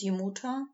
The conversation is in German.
die Mutter